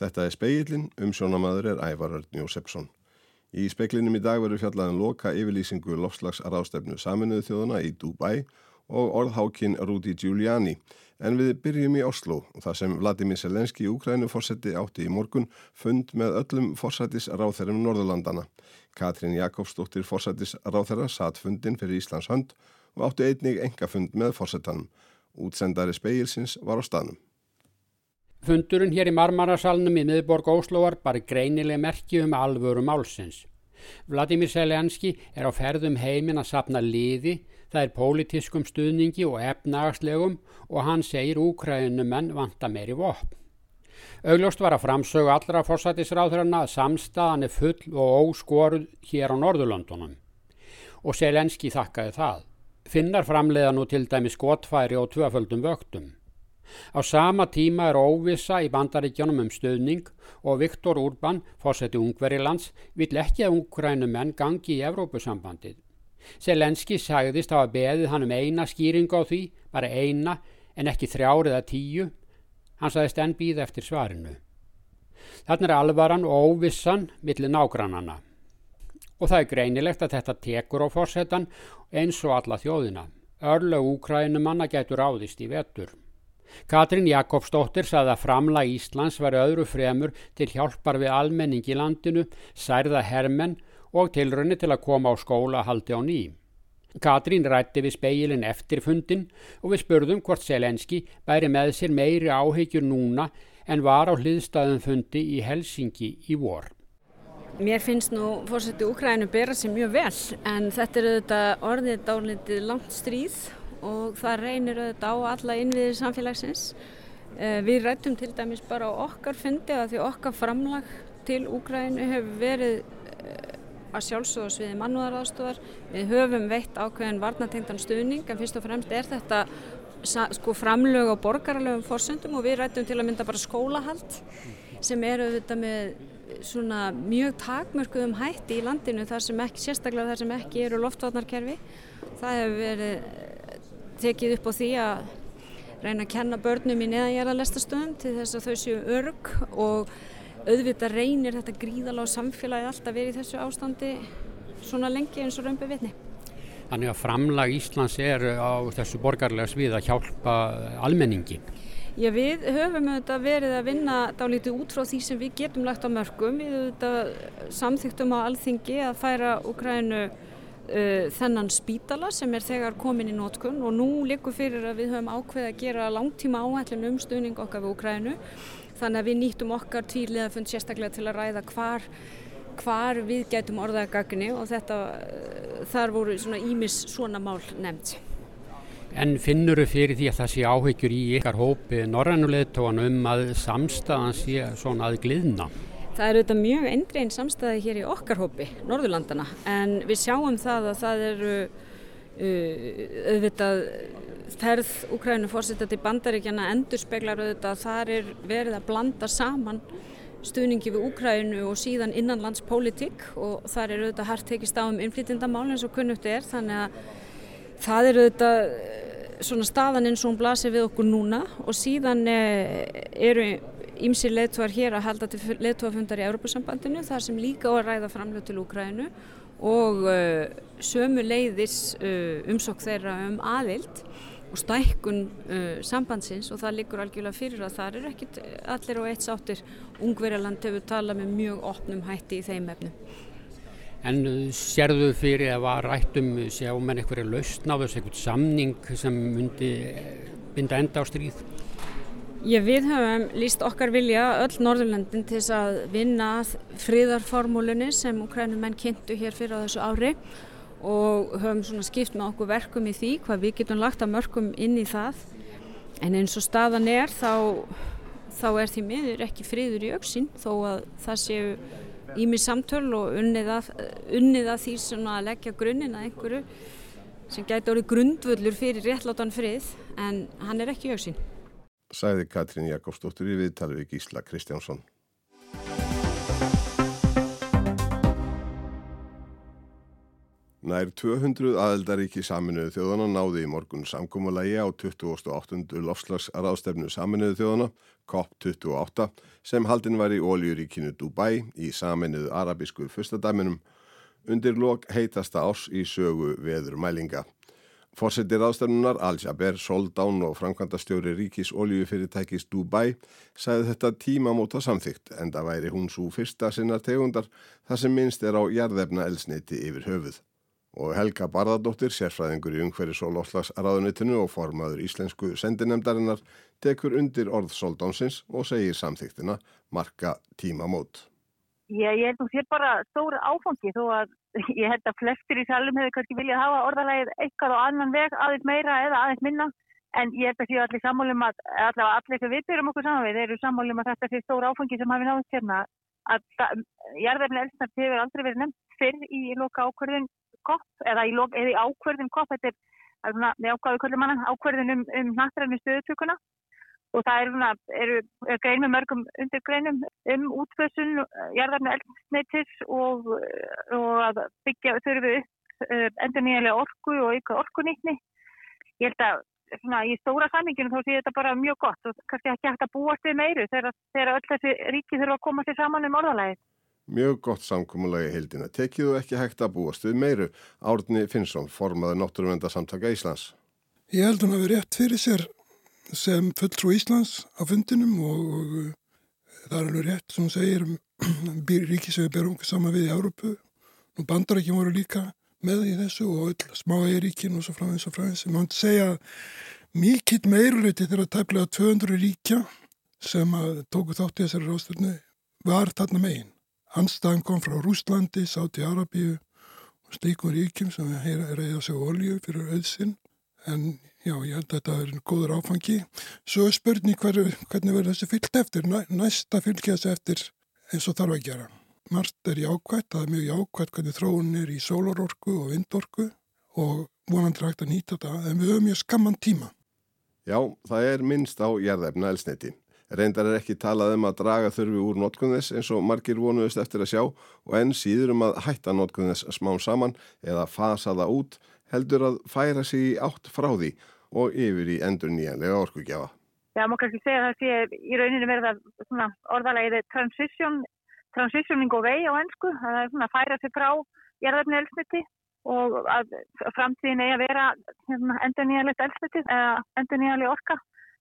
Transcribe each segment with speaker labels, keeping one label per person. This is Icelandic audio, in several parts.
Speaker 1: Þetta er speilin, um sjónamaður er Ævar Örn Jósefsson. Í speiklinum í dag verður fjallaðin loka yfirlýsingu lofslagsrástefnu saminuðu þjóðuna í Dubai og orðhákin Rúdi Giuliani. En við byrjum í Oslo, þar sem Vladimir Selenski í Ukrænu fórseti átti í morgun fund með öllum fórsetisráþerum Norðurlandana. Katrín Jakobsdóttir fórsetisráþera satt fundin fyrir Íslands hönd og átti einnig enga fund með fórsetanum. Útsendari speilsins var á stanum.
Speaker 2: Fundurinn hér í Marmarasalnum í miðborg Óslóar bara greinileg merki um alvöru málsins. Vladimir Selenski er á ferðum heiminn að sapna liði, það er pólitískum stuðningi og efnagaslegum og hann segir úkræðunumenn vanta meiri vopn. Augljóst var að framsögu allra fórsættisráðurna að samstaðan er full og óskoruð hér á Norðurlöndunum. Og Selenski þakkaði það. Finnar framleiða nú til dæmi skotfæri og tvöföldum vöktum. Á sama tíma er óvisa í bandaríkjónum um stöðning og Viktor Urban, fórseti Ungverilands, vill ekki að ungrænumenn gangi í Evrópusambandið. Selenski sagðist hafa beðið hann um eina skýring á því, bara eina, en ekki þrjár eða tíu. Hann sagðist enn býð eftir svarinu. Þannig er alvaran og óvissan millir nágrannana. Og það er greinilegt að þetta tekur á fórsetan eins og alla þjóðina. Örlög úkrænumanna getur áðist í vetur. Katrín Jakobsdóttir saði að framla Íslands var öðru fremur til hjálpar við almenning í landinu, særða hermenn og tilrönni til að koma á skóla haldi á ný. Katrín rætti við speilin eftir fundin og við spurðum hvort Selenski bæri með sér meiri áhegjur núna en var á hliðstæðum fundi í Helsingi í vor.
Speaker 3: Mér finnst nú fórseti Úkrænu bera sér mjög vel en þetta er auðvitað orðið dálitið langt stríð og það reynir auðvitað á alla innviðir samfélagsins. Eh, við rættum til dæmis bara á okkar fundi að því okkar framlag til Úgrænu hefur verið eh, að sjálfsögast við mannúðaraðstofar. Við höfum veitt ákveðin varnatengtan stuðning en fyrst og fremst er þetta sko framlög á borgarlegum fórsöndum og við rættum til að mynda bara skólahald sem eru auðvitað með svona mjög takmörkuðum hætti í landinu þar sem ekki, sérstaklega þar sem ekki eru loftvarnarkerfi. Það hefur verið tekið upp á því að reyna að kenna börnum í neðanjara lestastöðum til þess að þau séu örg og auðvitað reynir þetta gríðalega á samfélagi alltaf verið í þessu ástandi svona lengi eins og raunbu vitni.
Speaker 2: Þannig að framlag Íslands er á þessu borgarlega svið að hjálpa almenningi.
Speaker 3: Já við höfum auðvitað verið að vinna dálítið út frá því sem við getum lagt á mörgum. Við auðvitað samþyktum á alþingi að færa Ukrænu uh, þennan spítala sem er þegar komin í nótkunn og nú likur fyrir að við höfum ákveð að gera langtíma áhællin um stuðning okkar við Ukrænu þannig að við nýttum okkar tvírliðafund sérstaklega til að ræða hvar, hvar við getum orðaða gagni og þetta, uh, þar voru svona ímis svona mál nefnt.
Speaker 2: En finnur þau fyrir því að það sé áhyggjur í ykkar hópi norrannulegtóan um að samstæðan sé svona að gliðna?
Speaker 3: Það er auðvitað mjög eindrein samstæði hér í okkar hópi, Norðurlandana, en við sjáum það að það eru uh, auðvitað ferð Ukrænu fórsettat í bandaríkjana endur speklar auðvitað að það er verið að blanda saman stuðningi við Ukrænu og síðan innanlandspólitík og það er auðvitað hægt tekist á um innflytjandamál eins og kunnugt er þannig að það er auðvitað svona staðan eins og hún blasir við okkur núna og síðan eh, eru Ímsir leittóar hér að halda til leittóafundar í Európa-sambandinu þar sem líka á að ræða framlöð til Úkrænu og uh, sömu leiðis uh, umsokk þeirra um aðild og stækkun uh, sambandsins og það liggur algjörlega fyrir að það er ekkit allir og eitt sáttir Ungverjaland hefur talað með mjög opnum hætti í þeim efnum.
Speaker 2: En uh, sérðu fyrir að var rættum sjá menn eitthvað lausn á þessu eitthvað samning sem myndi eh, binda enda á stríð?
Speaker 3: Já, við höfum líst okkar vilja öll Norðurlandin til þess að vinna fríðarformúlunni sem ukrænumenn kynntu hér fyrir á þessu ári og höfum svona skipt með okkur verkum í því hvað við getum lagt að mörgum inn í það. En eins og staðan er þá, þá er því miður ekki fríður í auksin þó að það séu ími samtöl og unnið að, unnið að því að leggja grunninn að einhverju sem gæti orðið grundvöllur fyrir réttlátan frið en hann er ekki í auksin
Speaker 1: sagði Katrín Jakobsdóttir í viðtali við Gísla Kristjánsson. Nær 200 aðeldaríki saminuðu þjóðana náði í morgun samkómulagi á 28. lofslagsraðstefnu saminuðu þjóðana, COP28, sem haldin var í óljuríkinu Dubai í saminuðu arabísku fyrstadæminum undir lok heitasta ás í sögu veður mælinga. Fórsettir aðstæðunar Al-Jaber, Soldán og framkvæmdastjóri ríkis oljufyrirtækis Dubai sagði þetta tímamóta samþygt en það væri hún svo fyrsta sinnar tegundar þar sem minnst er á jarðefna elsneiti yfir höfuð og Helga Barðardóttir, sérfræðingur í umhverjus og loslagsraðunitinu og formaður íslensku sendinemdarinnar, tekur undir orð Soldánsins og segir samþyktina marka tímamót.
Speaker 4: Já, ég held að það sé bara stóra áfangi þó að ég held að flestir í salum hefur kannski viljað hafa orðalægið eitthvað á annan veg, aðeins meira eða aðeins minna. En ég held að séu allir sammálum að allavega allir sem við byrjum okkur saman við eru sammálum að þetta sé stóra áfangi sem hafi náðist hérna. Að jarðefni elsnart hefur aldrei verið nefnt fyrr í loka ákvörðun kopp eða í, eða í ákverðum kopp, þetta er, svona, með ákvæðu kvöldum manna, ákverðin um, um náttúrænum stöðutökuna og það er, svona, eru, er grein með mörgum undirgreinum um útfössun, jarðarni eldsneitis og, og að byggja þurfu upp uh, endur nýjanlega orku og ykkar orkunýtni. Ég held að svona, í stóra saminginu þá sé þetta bara mjög gott og kannski ekki hægt að búast við meiru þegar, þegar öll þessi ríki þurfa að koma sér saman um orðalæðið.
Speaker 1: Mjög gott samkómulagi heildina. Tekið þú ekki hægt að búast við meiru? Árni Finnsson, formaði Náttúruvendasamtaka Íslands.
Speaker 5: Ég held hún að vera rétt fyrir sér sem fulltrú Íslands á fundinum og, og uh, það er alveg rétt sem hún segir ríki sem við berum saman við í Árupu. Nú bandarækjum voru líka með í þessu og öll smáægiríkin og svo framins og framins. Ég mátti segja mikill meirulöyti þegar tæplega 200 ríkja sem tóku þátt í þessari ráðstöfnu var þarna meginn. Anstæðan kom frá Rúslandi, Sáti Arabíu og slíkum ríkjum sem reyða sig olju fyrir auðsinn. En já, ég held að þetta er góður áfangi. Svo er spurning hver, hvernig verður þessi fyllt eftir. Næsta fylgja þessi eftir eins og þarf að gera. Marst er jákvæmt, það er mjög jákvæmt hvernig þróun er í sólarorku og vindorku og vonandi rægt að nýta þetta. En við höfum mjög skamman tíma.
Speaker 1: Já, það er minnst á jærðefna elsniti. Reyndar er ekki talað um að draga þurfi úr notkunnes eins og margir vonuðist eftir að sjá og enn síður um að hætta notkunnes smán saman eða fasa það út heldur að færa sig í átt frá því og yfir í endur nýjanlega orkugjafa.
Speaker 4: Já, maður kannski segja að það sé í rauninu verða orðalegið transition, transitioning away á ennsku, það er svona að færa sig frá jarðarni elsniti og að framtíðin eigi að vera hérna, endur nýjanlegt eða endur nýjanlega orka.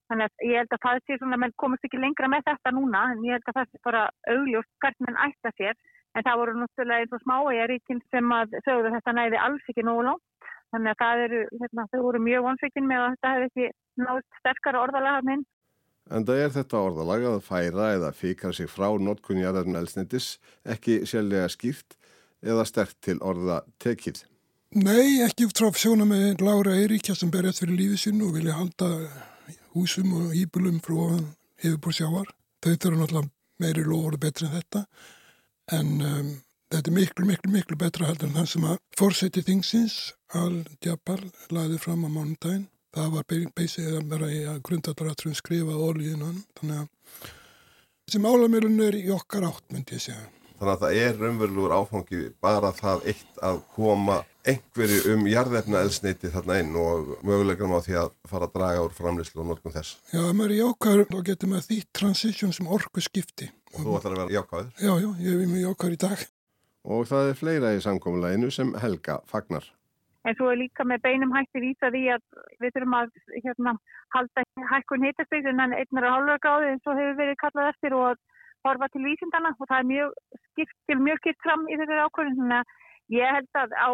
Speaker 4: Þannig að ég held að það sé svona, menn komast ekki lengra með þetta núna, en ég held að það sé bara augljóst hvert menn ætta sér. En það voru náttúrulega eins og smáægjaríkinn sem að sögðu þetta næði alls ekki nógu langt. Þannig að það eru, hérna, þau voru mjög vonsveikin með að þetta hefði ekki nátt sterkara orðalaga minn.
Speaker 1: En það er þetta orðalaga að færa eða fikra sig frá notkunjarðarinn elsnendis ekki sjálflega skýrt eða sterkt til orða tekið.
Speaker 5: Nei, ekki frá sjóna með Lára Eiríkja sem berjast fyrir lífið sinu og vilja halda húsum og íbulum frá yfirbúr sjávar. Þau þurfa náttúrulega meiri lofur betri en þetta en um, þetta er miklu, miklu, miklu betra heldur en það sem að fórseti þingsins Al-Jabbar laði fram á mánundaginn. Það var beisið að vera í að grundatratrun skrifað ólíðin hann. Þannig að þessi málamilun er í okkar átt, myndi ég segja.
Speaker 1: Þannig að það er raunverulegur áfangi bara það eitt að koma einhverju um jarðefna elsneiti þarna inn og mögulegan á því að fara að draga úr framleyslu og norgum þess.
Speaker 5: Já, maður er jákvæður þá getur maður því transition sem orgu skipti.
Speaker 1: Og þú ætlar að vera jákvæður?
Speaker 5: Já, já, ég er mjög jákvæður í dag.
Speaker 1: Og það er fleira í samkominleginu sem Helga fagnar.
Speaker 4: En svo er líka með beinum hætti vísa því að við þurfum að hérna, halda hækkun hittasteg en einnar og hálfur gráði eins og hefur verið kallað eftir og að horfa til vísindana og það er mjög skipt til mjög skipt fram í þessari ákvörðin þannig að ég held að á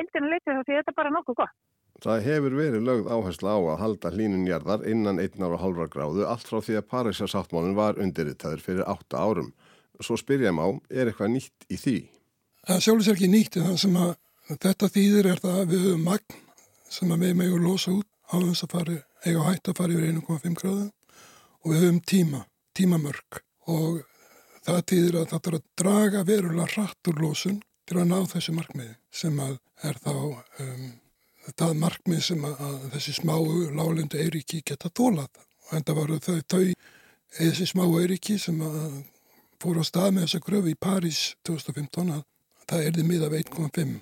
Speaker 4: heldinu leiti þá sé þetta bara nokkuð gott.
Speaker 1: Það hefur verið lögð áhersla á að halda hlínunjarðar innan einnar og halvra gráðu allt frá því að Parísarsáttmálinn var undirriðtaður fyrir átta árum. Svo spyrjum á, er eitthvað nýtt í því?
Speaker 5: Það er ekki nýtt en það sem að þetta þýðir er það að við höfum magn sem að við meðum losa út á þess að fari, eiga hægt að fara yfir 1,5 gráðu og við höfum tíma, tímamörk. Og það týðir að það þarf að draga verulega hratt úr lósun til að ná þessu markmiði sem að er þá um, það markmið sem að, að þessi smáu lálendu eiriki geta þólað og enda varu þau þau þessi smáu eiriki sem að fór á stað með þessa gröfi í París 2015 að það erði miða af 1,5.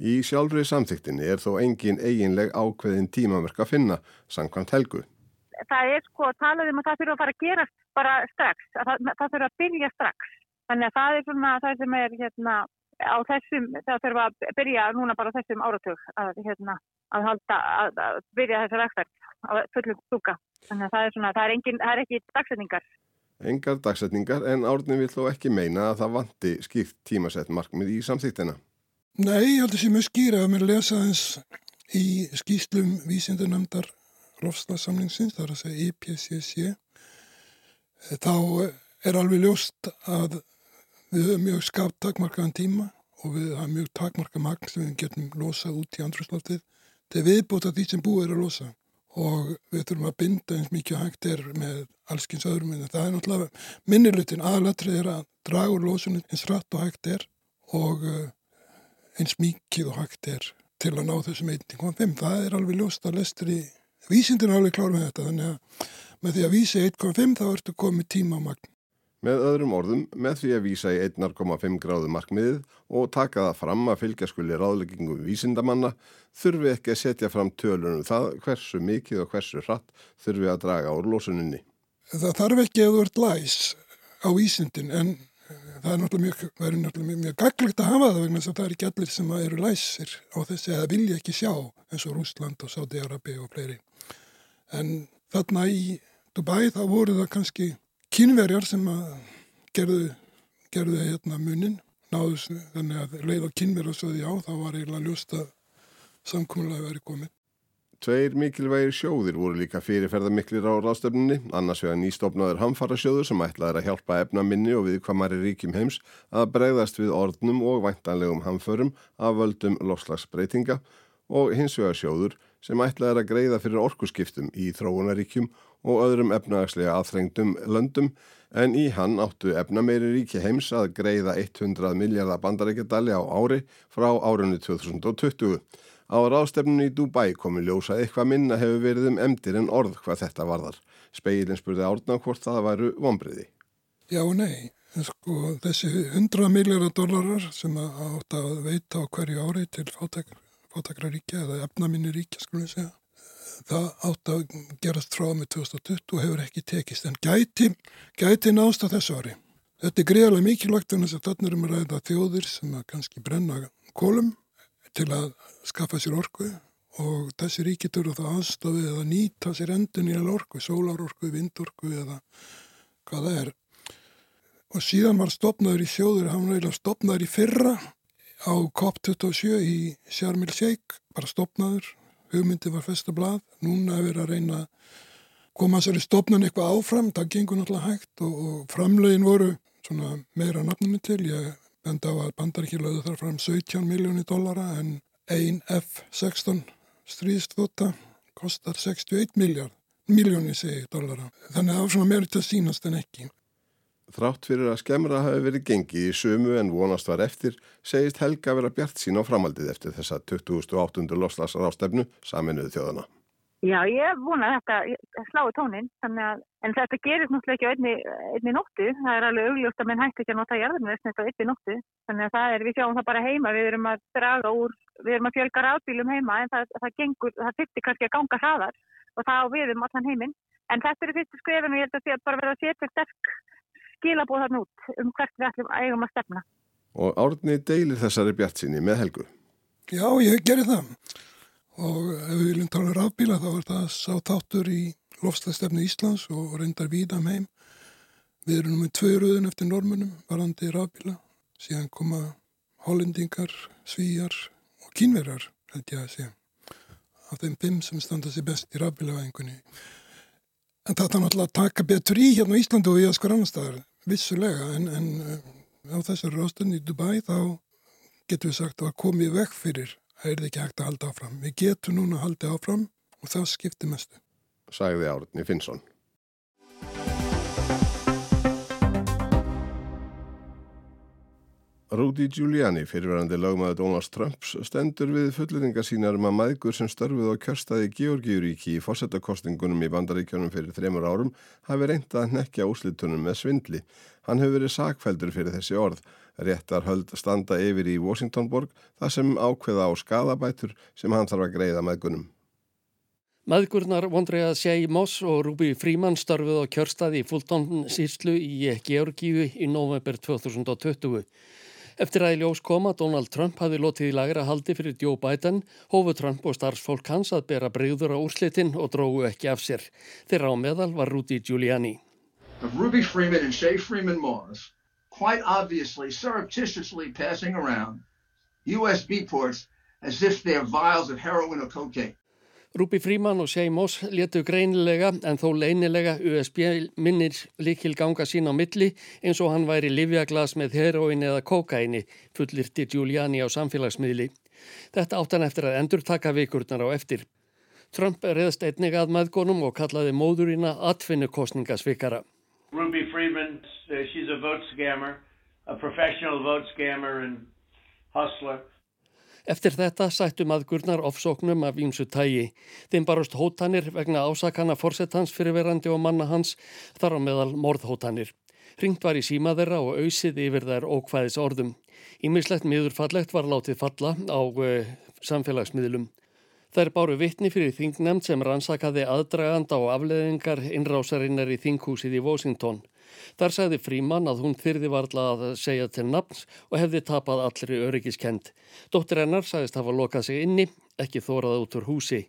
Speaker 1: Í sjálfrið samþyktinni er þó engin eiginleg ákveðin tímaverk að finna, sangkvæmt helgu.
Speaker 4: Það er sko að tala um að það þurfa að fara að gera bara strax, það, það þurfa að byrja strax. Þannig að það er svona það sem er hérna á þessum, það þurfa að byrja núna bara þessum áratug að, hérna, að halda, að, að byrja þessar vegferð á fullum stúka. Þannig að það er svona, það er, engin, það er ekki dagsetningar.
Speaker 1: Engar dagsetningar en árni vil þó ekki meina að það vanti skýrt tímasett markmið í samþyktina.
Speaker 5: Nei, ég held að sé mjög skýra að mér lesa eins í skýslum vísindunamdar lofslagssamlingsins, það er að segja IPCC, þá er alveg ljóst að við höfum mjög skapt takmarkaðan tíma og við hafum mjög takmarkað magn sem við getum losað út í andrúrslóftið til viðbúta því sem búið er að losa og við þurfum að binda eins mikið hægt er með allskins öðrum en það er náttúrulega minnilutin aðlatrið er að draga úr losunum eins rætt og hægt er og eins mikið og hægt er til að ná þessum 1.5. Það er alveg ljóst að lestur í vísindin alveg klár með þetta þannig að með því að vísa 1.5 þá ertu komið tíma á magn.
Speaker 1: Með öðrum orðum, með því að vísa í 1,5 gráðu markmiðið og taka það fram að fylgja skuli ráðleggingum vísindamanna þurfi ekki að setja fram tölunum það hversu mikið og hversu hratt þurfi að draga úr losuninni.
Speaker 5: Það þarf ekki að ert læs á vísindin en það er náttúrulega mjög, er náttúrulega mjög, mjög gaglegt að hafa það vegna að það er ekki allir sem eru læsir á þessi eða vilja ekki sjá eins og Rúsland og Sáti-Arabi og fleiri. En þarna í Dubai þá voru það kannski kynverjar sem að gerðu, gerðu hérna munin, náðus þannig að leið á kynverjar svo því á þá var eiginlega ljóst að samkómulega verið komið.
Speaker 1: Tveir mikilvægir sjóðir voru líka fyrirferðarmiklir á ráðstöfninni, annars vegar nýstofnaður hamfarasjóður sem ætlaði að hjálpa efnaminni og viðkvamari ríkjum heims að bregðast við orðnum og væntanlegum hamförum af völdum lofslagsbreytinga og hins vegar sjóður sem ætlaði að greiða fyrir orkuskiptum í þróunaríkjum og öðrum efnagslega aðþrengdum löndum en í hann áttu efnameiri ríki heims að greiða 100 miljardar bandarækjadali á ári frá árunni 2020. Á ráðstefnunni í Dubai komi ljósa eitthvað minna hefur verið um emdir en orð hvað þetta varðar. Speilin spurði árna hvort það væru vonbriði.
Speaker 5: Já og nei. Sko, þessi 100 miljardar dólarar sem átt að veita á hverju ári til fátakra, fátakra ríkja eða efnaminni ríkja skulum segja. Það átt að gerast frá með 2020 og hefur ekki tekist en gæti, gæti nást á þessu ári. Þetta er greiðarlega mikilvægt en þess að þarna erum að ræða þjóðir sem að kannski brenna kólum til að skaffa sér orku og þessi ríki þurfa það aðstofið eða nýta sér endun í orku, sólarorku, vindorku eða hvað það er. Og síðan var stopnaður í sjóður, hann var eiginlega stopnaður í fyrra á COP27 í Sharm el Sheikh, bara stopnaður, hugmyndi var festa blað, núna er verið að reyna koma sér í stopnan eitthvað áfram, það gengur náttúrulega hægt og, og framlegin voru svona meira nafninu til, ég benda á að bandaríkir lögðu þar fram 17 miljónir dollara en ein F-16 stríðstvota kostar 61 miljard, miljónir segi dollara. Þannig að það var svona meira til að sínast en ekki.
Speaker 1: Þrátt fyrir að skemmra hafi verið gengið í sömu en vonast var eftir, segist Helga vera bjart sín á framaldið eftir þessa 2008. loslasrástefnu saminuðu þjóðana.
Speaker 4: Já, ég vona þetta slái tónin, að, en þetta gerist náttúrulega ekki á einni, einni nóttu. Það er alveg augljóst að menn hætti ekki að nota jarðarmjöðsnett á einni nóttu. Þannig að það er, við sjáum það bara heima, við erum að draga úr, við erum að fjölga ráðbílum heima, en það, það gengur, það þurfti kannski að ganga hraðar og það á við um allan heiminn. En þetta er fyrstu skrifin og ég held að það bara verða að setja sterk skilabóð þarna út um hvert við ætlum að eigum að stefna.
Speaker 1: Og árni deilir þessari bjart síni með helgu?
Speaker 5: Já, ég gerir það og ef við viljum tala um rafbíla þá er það sá þáttur í lofstæðstefnu Íslands og reyndar víðam heim. Við erum nú með tvöruðun eftir normunum varandi rafbíla, síðan koma hollendingar, svíjar og kínverjar, held ég að segja, af þeim fimm sem standa sér best í rafbílavæðingunni. En það er náttúrulega að taka betur í hérna á Íslandu og í að skor annar staðar, vissulega, en, en eh, á þessari rástunni í Dubai þá getur við sagt að komið vekk fyrir það er ekki hægt að halda áfram. Við getum núna að halda áfram og það skiptir mestu.
Speaker 1: Sæði Árni Finnsson. Rudy Giuliani, fyrirverandi lögmaður Donald Trumps, stendur við fulleringar sínar um að maðgur sem störfuð á kjörstaði Georgiuríki í fórsetakostingunum í bandaríkjónum fyrir þremur árum hafi reyndað að nekja úslitunum með svindli. Hann hefur verið sakfældur fyrir þessi orð. Réttar höld standa yfir í Washingtonborg þar sem ákveða á skadabætur sem hann þarf að greiða maðgunum.
Speaker 6: Maðgurnar Vondrea Sjei Moss og Rúbi Fríman störfuð á kjörstaði í Fulton síslu í Georgíu í november 2020. Eftir að í ljós koma Donald Trump hafi lotið í lagra haldi fyrir Joe Biden, hófu Trump og starfsfólk hans að bera breyður á úrslitin og drógu ekki af sér. Þeirra á meðal var Rudy Giuliani.
Speaker 7: Ruby Freeman and Shay Freeman Moss quite obviously surreptitiously passing around USB ports as if they're vials of heroin or cocaine.
Speaker 6: Rúbi Fríman og Shea Moss letu greinilega en þó leinilega USB minnir líkil ganga sín á milli eins og hann væri livjaglas með heroin eða kokaini, fullirti Giuliani á samfélagsmiðli. Þetta áttan eftir að endur taka vikurnar á eftir. Trump reðst einnig að maðgónum og kallaði móðurina atvinnukostningasvikara.
Speaker 8: Ruby Freeman, uh, she's a vote scammer, a professional vote scammer and hustler.
Speaker 6: Eftir þetta sættu maðgurnar ofsóknum af ímsu tægi. Þeim barast hótanir vegna ásakana fórsetans fyrirverandi og manna hans þar á meðal morðhótanir. Ringt var í síma þeirra og auðsið yfir þær ókvæðis orðum. Ímislegt miðurfallegt var látið falla á uh, samfélagsmiðlum. Þær báru vittni fyrir þingnemnd sem rannsakaði aðdraganda og afleðingar innrásarinnar í þinghúsið í Washington. Þar sagði Fríman að hún þyrði varla að segja til nafns og hefði tapað allri öryggiskend. Dóttir hennar sagðist hafa lokað sig inni, ekki þórað út úr húsi.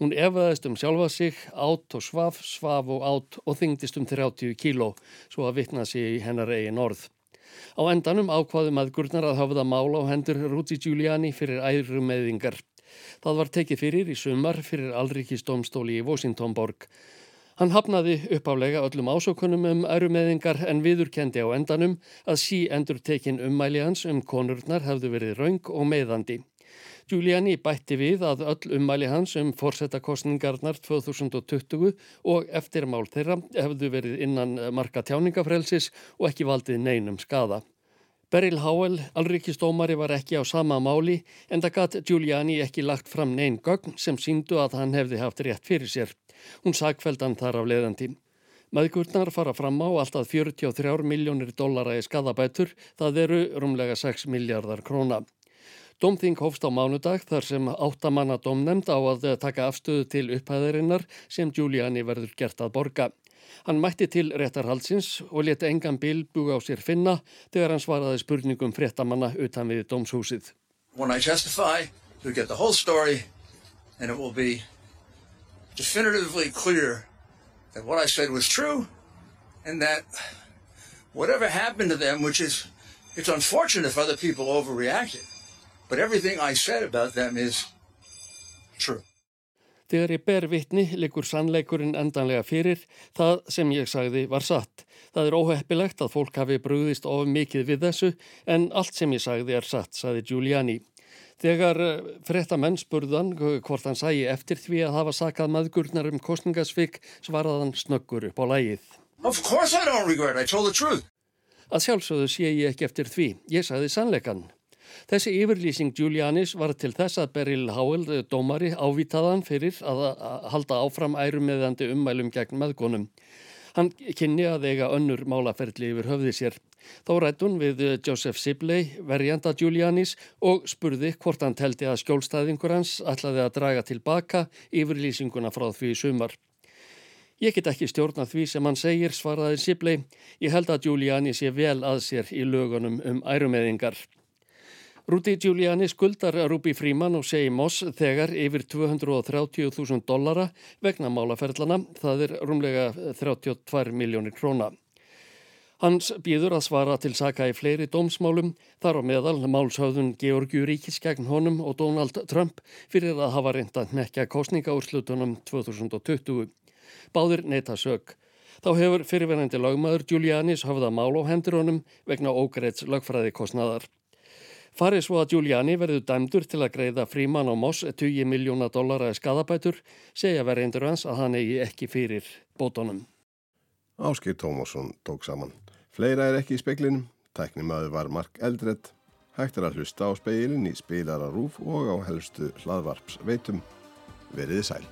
Speaker 6: Hún efaðist um sjálfa sig, átt og svaf, svaf og átt og þingdist um 30 kíló, svo að vittna sig í hennar eigin orð. Á endanum ákvaðum að gurnar að hafa það mála á hendur Rúti Giuliani fyrir æru meðingar. Það var tekið fyrir í sumar fyrir Alrikistómstóli í Vosintónborg. Hann hafnaði uppálega öllum ásökunum um ærumeðingar en viðurkendi á endanum að sí endur tekin ummæli hans um konurnar hefðu verið raung og meðandi. Giuliani bætti við að öll ummæli hans um fórsetakostningarnar 2020 og eftirmál þeirra hefðu verið innan marka tjáningafrelsis og ekki valdið neinum skada. Beryl Howell, alrikistómari, var ekki á sama máli en það gatt Giuliani ekki lagt fram neinn gögn sem síndu að hann hefði haft rétt fyrir sér. Hún sagkveldan þar af leðandi. Maðgurnar fara fram á alltaf 43 miljónir dollara í skadabætur, það eru rúmlega 6 miljardar króna. Dómþing hófst á mánudag þar sem áttamanna dómnemnd á að taka afstöðu til upphæðarinnar sem Giuliani verður gert að borga. Hann mætti til réttarhalsins og leti engan bil buga á sér finna þegar hann svaraði spurningum fréttamanna utan við dómshúsið.
Speaker 7: Definitively clear that what I said was true and that whatever happened to them, which is, it's unfortunate if other people overreacted, but everything I said about them is true.
Speaker 6: Þegar ég ber vittni likur sannleikurinn endanlega fyrir, það sem ég sagði var satt. Það er óheppilegt að fólk hafi brúðist of mikið við þessu en allt sem ég sagði er satt, sagði Giuliani. Þegar eh, frettamenn spurðan hvort hann sæi eftir því að hafa sakað maðgurnar um kostningasvik svaraðan snöggur upp á lægið.
Speaker 7: Of course I don't regret, I told the truth.
Speaker 6: Að sjálfsögðu sé ég ekki eftir því, ég sagði sannleikan. Þessi yfirlýsing Giulianis var til þess að Beryl Howell, eh, dómari, ávitaðan fyrir að halda áfram ærumiðandi ummælum gegn maðgunum. Hann kynni að eiga önnur málaferðli yfir höfði sér. Þá rættun við Joseph Sibley, verjanda Giulianis og spurði hvort hann teldi að skjólstæðingur hans ætlaði að draga tilbaka yfirlýsinguna frá því sumar. Ég get ekki stjórna því sem hann segir, svaraði Sibley. Ég held að Giuliani sé vel að sér í lögunum um ærumeðingar. Rúti Giuliani skuldar Rúbi Fríman og segi Moss þegar yfir 230.000 dollara vegna málaferðlana, það er rúmlega 32 miljónir króna. Hans býður að svara til saka í fleiri dómsmálum, þar á meðal málshauðun Georgiu Ríkis gegn honum og Donald Trump fyrir að hafa reynda nekja kostningaúrslutunum 2020. Báðir neyta sög. Þá hefur fyrirverandi lagmaður Giulianis hafða mál á hendur honum vegna ógreits lagfræði kostnaðar. Farið svo að Giuliani verður dæmdur til að greiða fríman á Moss 20 miljóna dollara skadabætur, segja verðindur hans að hann eigi ekki fyrir bótonum.
Speaker 1: Áskil Tómasson tók saman. Fleira er ekki í speklinum, tæknimaður var Mark Eldredd, Hægt er að hlusta á speilin í spilararúf og á helstu hlaðvarps veitum. Veriði sæl.